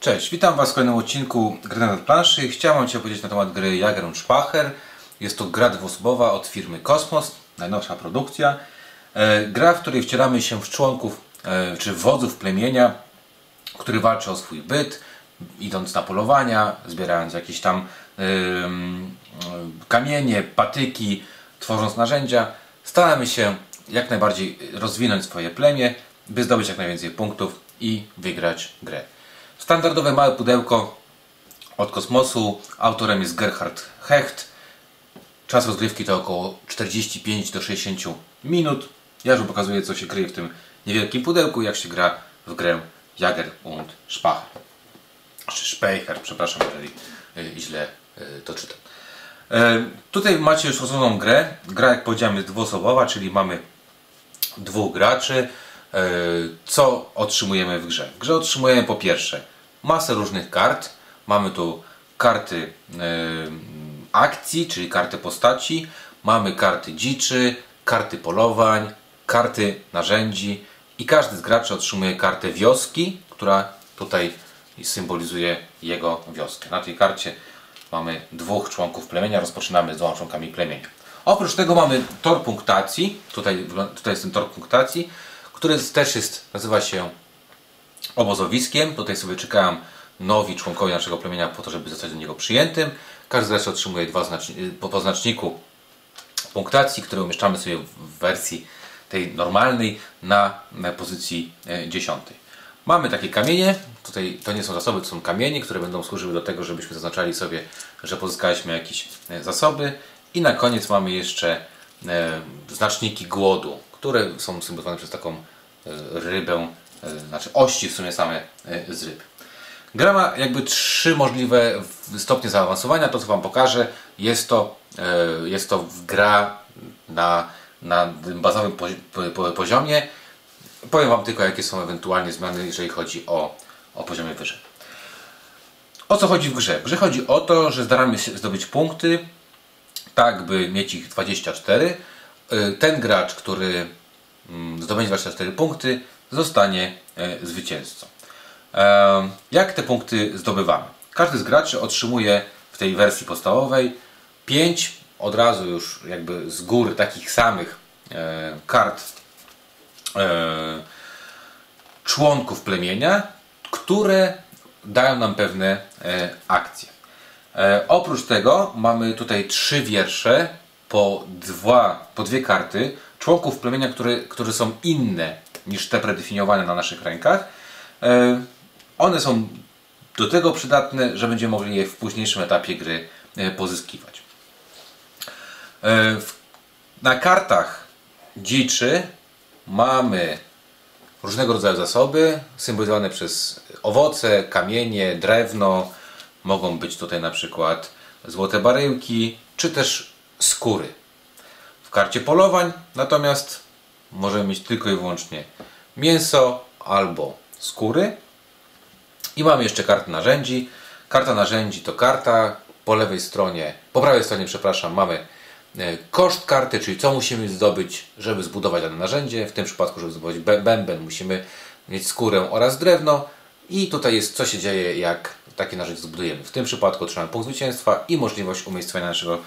Cześć, witam Was w kolejnym odcinku Gry na planszy. Chciałem Cię powiedzieć na temat gry Jager Spacher. Jest to gra dwuosobowa od firmy Kosmos, najnowsza produkcja. E, gra, w której wcielamy się w członków e, czy wodzów plemienia, który walczy o swój byt, idąc na polowania, zbierając jakieś tam kamienie, patyki, tworząc narzędzia. Staramy się jak najbardziej rozwinąć swoje plemię, by zdobyć jak najwięcej punktów i wygrać grę. Standardowe małe pudełko od kosmosu. Autorem jest Gerhard Hecht. Czas rozgrywki to około 45 do 60 minut. Ja już pokazuję, co się kryje w tym niewielkim pudełku, jak się gra w grę Jager und Spacher. Czy Speicher, przepraszam, jeżeli y, źle y, to czytam. E, tutaj macie już rozłożoną grę. Gra, jak powiedziałem, jest dwuosobowa, czyli mamy dwóch graczy. E, co otrzymujemy w grze? W grze otrzymujemy po pierwsze masę różnych kart. Mamy tu karty e, akcji, czyli karty postaci. Mamy karty dziczy, karty polowań, karty narzędzi i każdy z graczy otrzymuje kartę wioski, która tutaj symbolizuje jego wioskę. Na tej karcie mamy dwóch członków plemienia, rozpoczynamy z dwoma członkami plemienia. Oprócz tego mamy tor punktacji, tutaj, tutaj jest ten tor punktacji, który też jest, nazywa się obozowiskiem. Tutaj sobie czekają nowi członkowie naszego plemienia po to, żeby zostać do niego przyjętym. Każdy z nas otrzymuje dwa znaczni po, znaczniku punktacji, które umieszczamy sobie w wersji tej normalnej na, na pozycji e, dziesiątej. Mamy takie kamienie, tutaj to nie są zasoby, to są kamienie, które będą służyły do tego, żebyśmy zaznaczali sobie, że pozyskaliśmy jakieś e, zasoby. I na koniec mamy jeszcze e, znaczniki głodu, które są symbolizowane przez taką rybę, znaczy ości w sumie same e, z ryb. Gra ma jakby trzy możliwe stopnie zaawansowania. To co Wam pokażę, jest to, e, jest to gra na, na bazowym poziomie. Powiem Wam tylko, jakie są ewentualnie zmiany, jeżeli chodzi o, o poziomie wyżej. O co chodzi w grze? W grze chodzi o to, że staramy się zdobyć punkty, tak by mieć ich 24. E, ten gracz, który mm, zdobędzie 24 punkty, zostanie e, zwycięzcą. Jak te punkty zdobywamy? Każdy z graczy otrzymuje w tej wersji podstawowej 5 od razu już jakby z góry takich samych e, kart e, członków plemienia, które dają nam pewne e, akcje. Oprócz tego mamy tutaj trzy wiersze po, dwa, po dwie karty członków plemienia, które, które są inne niż te predefiniowane na naszych rękach. One są do tego przydatne, że będziemy mogli je w późniejszym etapie gry e, pozyskiwać. E, na kartach dziczy mamy różnego rodzaju zasoby symbolizowane przez owoce, kamienie, drewno. Mogą być tutaj na przykład złote baryłki, czy też skóry. W karcie polowań natomiast możemy mieć tylko i wyłącznie mięso albo skóry. I mamy jeszcze kartę narzędzi. Karta narzędzi to karta. Po lewej stronie, po prawej stronie, przepraszam, mamy e, koszt karty, czyli co musimy zdobyć, żeby zbudować dane narzędzie. W tym przypadku, żeby zbudować bęben, musimy mieć skórę oraz drewno. I tutaj jest, co się dzieje, jak takie narzędzie zbudujemy. W tym przypadku otrzymamy punkt zwycięstwa i możliwość umiejscowienia naszego,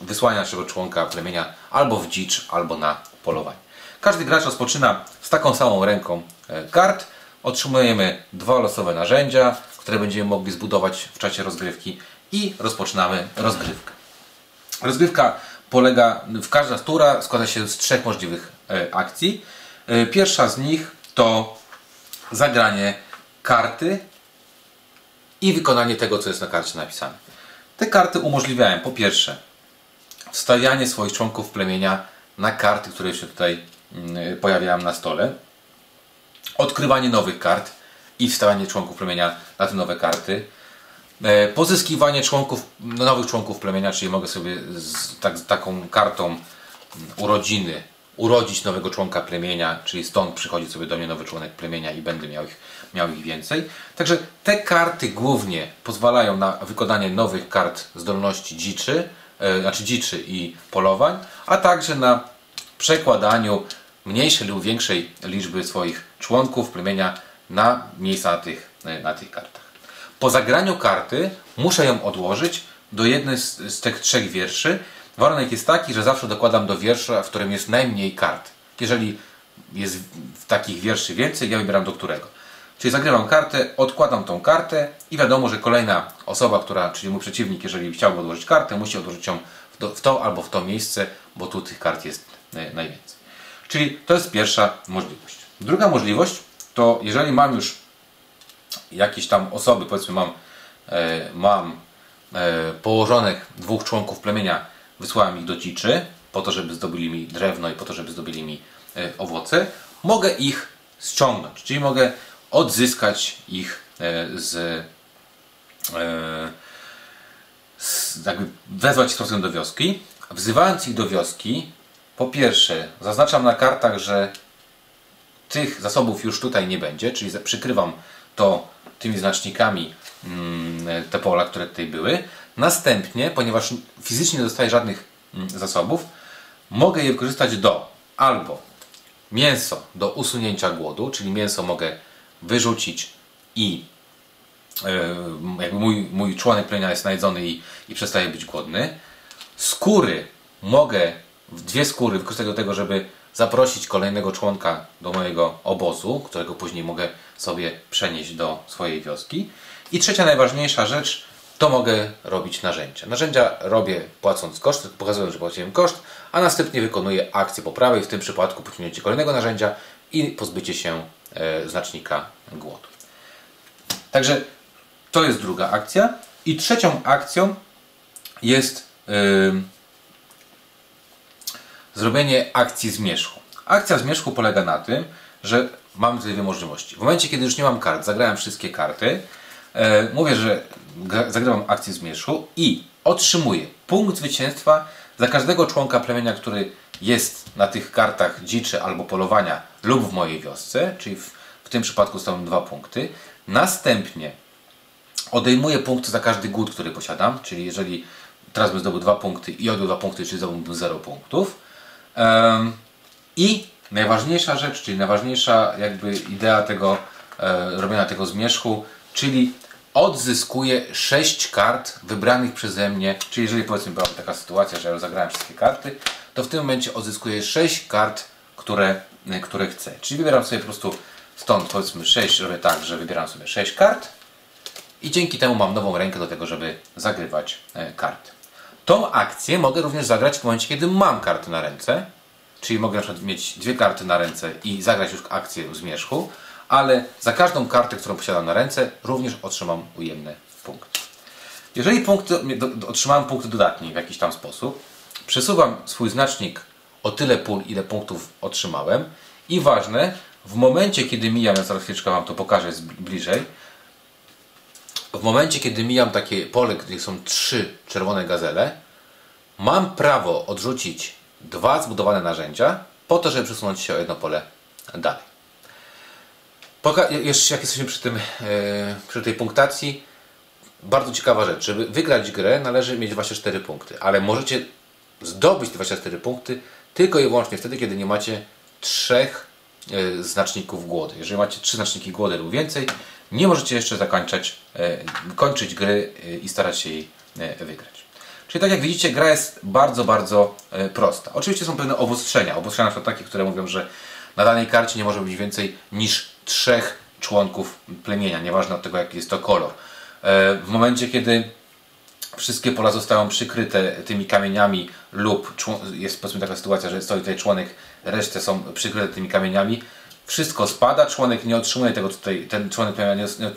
wysłania naszego członka plemienia albo w dzicz, albo na polowanie. Każdy gracz rozpoczyna z taką samą ręką e, kart Otrzymujemy dwa losowe narzędzia, które będziemy mogli zbudować w czasie rozgrywki i rozpoczynamy rozgrywkę. Rozgrywka polega, w każda tura składa się z trzech możliwych e, akcji. E, pierwsza z nich to zagranie karty i wykonanie tego, co jest na karcie napisane. Te karty umożliwiają po pierwsze wstawianie swoich członków plemienia na karty, które się tutaj pojawiają na stole odkrywanie nowych kart i wstawianie członków plemienia na te nowe karty. E, pozyskiwanie członków, nowych członków plemienia, czyli mogę sobie z, tak, taką kartą urodziny urodzić nowego członka plemienia, czyli stąd przychodzi sobie do mnie nowy członek plemienia i będę miał ich, miał ich więcej. Także te karty głównie pozwalają na wykonanie nowych kart zdolności dziczy, e, znaczy dziczy i polowań, a także na przekładaniu mniejszej lub większej liczby swoich członków plemienia na miejsca na tych, na tych kartach. Po zagraniu karty muszę ją odłożyć do jednej z, z tych trzech wierszy. Warunek jest taki, że zawsze dokładam do wiersza, w którym jest najmniej kart. Jeżeli jest w takich wierszy więcej, ja wybieram do którego. Czyli zagrywam kartę, odkładam tą kartę i wiadomo, że kolejna osoba, która, czyli mój przeciwnik, jeżeli chciałby odłożyć kartę, musi odłożyć ją w to, w to albo w to miejsce, bo tu tych kart jest najwięcej. Czyli to jest pierwsza możliwość. Druga możliwość to jeżeli mam już jakieś tam osoby, powiedzmy mam, e, mam e, położonych dwóch członków plemienia, wysłałem ich do dziczy, po to, żeby zdobyli mi drewno i po to, żeby zdobyli mi e, owoce, mogę ich ściągnąć, czyli mogę odzyskać ich e, z, e, z jakby wezwać ich do wioski. Wzywając ich do wioski, po pierwsze zaznaczam na kartach, że tych zasobów już tutaj nie będzie, czyli przykrywam to tymi znacznikami mm, te pola, które tutaj były. Następnie, ponieważ fizycznie nie dostaję żadnych mm, zasobów, mogę je wykorzystać do albo mięso do usunięcia głodu, czyli mięso mogę wyrzucić i e, jakby mój, mój członek plemienia jest najedzony i, i przestaje być głodny. Skóry mogę, dwie skóry wykorzystać do tego, żeby zaprosić kolejnego członka do mojego obozu, którego później mogę sobie przenieść do swojej wioski. I trzecia najważniejsza rzecz, to mogę robić narzędzia. Narzędzia robię płacąc koszt, pokazując, że płaciłem koszt, a następnie wykonuję akcję poprawy, w tym przypadku pociągnięcie kolejnego narzędzia i pozbycie się e, znacznika głodu. Także to jest druga akcja. I trzecią akcją jest ym, zrobienie akcji zmierzchu. Akcja zmierzchu polega na tym, że mamy tutaj dwie możliwości. W momencie, kiedy już nie mam kart, zagrałem wszystkie karty, e, mówię, że gra- zagrywam akcję zmierzchu i otrzymuję punkt zwycięstwa za każdego członka plemienia, który jest na tych kartach dziczy albo polowania lub w mojej wiosce, czyli w, w tym przypadku są dwa punkty. Następnie odejmuję punkty za każdy głód, który posiadam, czyli jeżeli teraz bym zdobył dwa punkty i odjął dwa punkty, czyli zdobyłbym 0 punktów. I najważniejsza rzecz, czyli najważniejsza jakby idea tego e, robienia tego zmierzchu, czyli odzyskuję 6 kart wybranych przeze mnie, czyli jeżeli powiedzmy była taka sytuacja, że ja zagrałem wszystkie karty, to w tym momencie odzyskuję 6 kart, które, e, które chcę. Czyli wybieram sobie po prostu stąd powiedzmy 6, robię tak, że wybieram sobie 6 kart, i dzięki temu mam nową rękę do tego, żeby zagrywać e, karty. Tą akcję mogę również zagrać w momencie, kiedy mam karty na ręce, czyli mogę na przykład mieć dwie karty na ręce i zagrać już akcję w zmierzchu, ale za każdą kartę, którą posiadam na ręce, również otrzymam ujemny punkt. Jeżeli punkty, otrzymałem punkty dodatnie w jakiś tam sposób, przesuwam swój znacznik o tyle pól, ile punktów otrzymałem i ważne, w momencie, kiedy mijam, ja zaraz chwileczkę Wam to pokażę z- w momencie, kiedy mijam takie pole, gdzie są trzy czerwone gazele, mam prawo odrzucić dwa zbudowane narzędzia po to, żeby przesunąć się o jedno pole dalej. Poka- jeszcze jak jesteśmy przy, tym, e, przy tej punktacji, bardzo ciekawa rzecz. Żeby wygrać grę należy mieć 24 punkty, ale możecie zdobyć te 24 punkty tylko i wyłącznie wtedy, kiedy nie macie trzech znaczników głodu. Jeżeli macie trzy znaczniki głodu lub więcej, nie możecie jeszcze zakończać, e, kończyć gry e, i starać się jej e, wygrać. Czyli tak jak widzicie, gra jest bardzo, bardzo e, prosta. Oczywiście są pewne obostrzenia. Obostrzenia przykład takie, które mówią, że na danej karcie nie może być więcej niż trzech członków plemienia, nieważne od tego, jaki jest to kolor. E, W momencie, kiedy wszystkie pola zostają przykryte tymi kamieniami lub jest powiedzmy taka sytuacja, że stoi tutaj członek, resztę są przykryte tymi kamieniami, wszystko spada, członek nie otrzymuje tego, tutaj, ten członek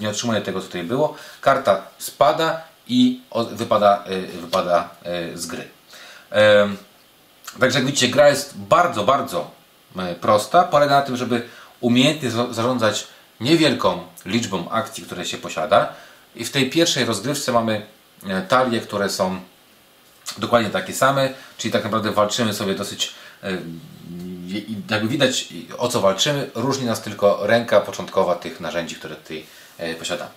nie, otrzymuje tego, co tutaj było, karta spada i wypada, y, wypada y, z gry. Także jak widzicie, gra jest bardzo, bardzo e, prosta. Polega na tym, żeby umiejętnie za- zarządzać niewielką liczbą akcji, które się posiada. I w tej pierwszej rozgrywce mamy talie, które są dokładnie takie same, czyli tak naprawdę walczymy sobie dosyć, e, jakby widać o co walczymy, różni nas tylko ręka początkowa tych narzędzi, które tutaj e, posiadamy.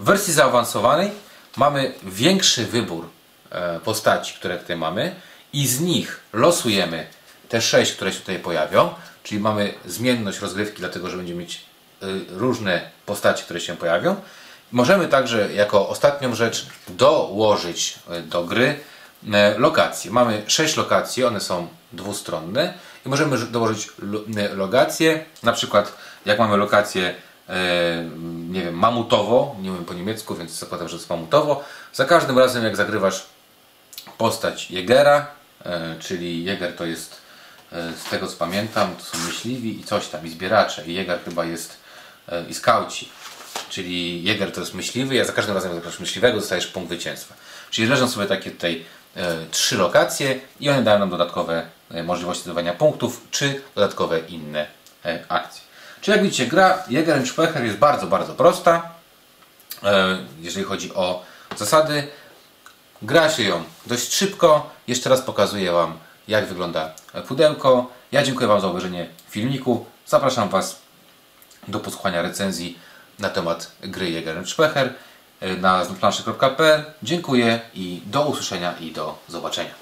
W wersji zaawansowanej mamy większy wybór e, postaci, które tutaj mamy i z nich losujemy te sześć, które się tutaj pojawią, czyli mamy zmienność rozgrywki, dlatego że będziemy mieć różne postacie, które się pojawią Możemy także jako ostatnią rzecz dołożyć e, do gry e, lokacje. Mamy 6 lokacji, one są dwustronne i możemy dołożyć e, lokacje, na przykład jak mamy lokację nie wiem, mamutowo, nie wiem po niemiecku, więc zakładam, że jest mamutowo. Za każdym razem jak zagrywasz postać Jegera, czyli Jäger to jest z tego co pamiętam, to są myśliwi i coś tam, i zbieracze. I Jäger chyba jest i skauci. Czyli Jäger to jest myśliwy, a za każdym razem jak myśliwego dostajesz punkt zwycięstwa. Czyli leżą sobie takie tutaj e, trzy lokacje i one dają nam dodatkowe e, możliwości zdobywania punktów, czy dodatkowe inne e, akcje. Czyli jak widzicie, gra Jäger Specher jest bardzo, bardzo prosta, jeżeli chodzi o zasady. Gra się ją dość szybko. Jeszcze raz pokazuję Wam, jak wygląda pudełko. Ja dziękuję Wam za obejrzenie filmiku. Zapraszam Was do posłuchania recenzji na temat gry Jäger Specher na planszy.pl. Dziękuję i do usłyszenia i do zobaczenia.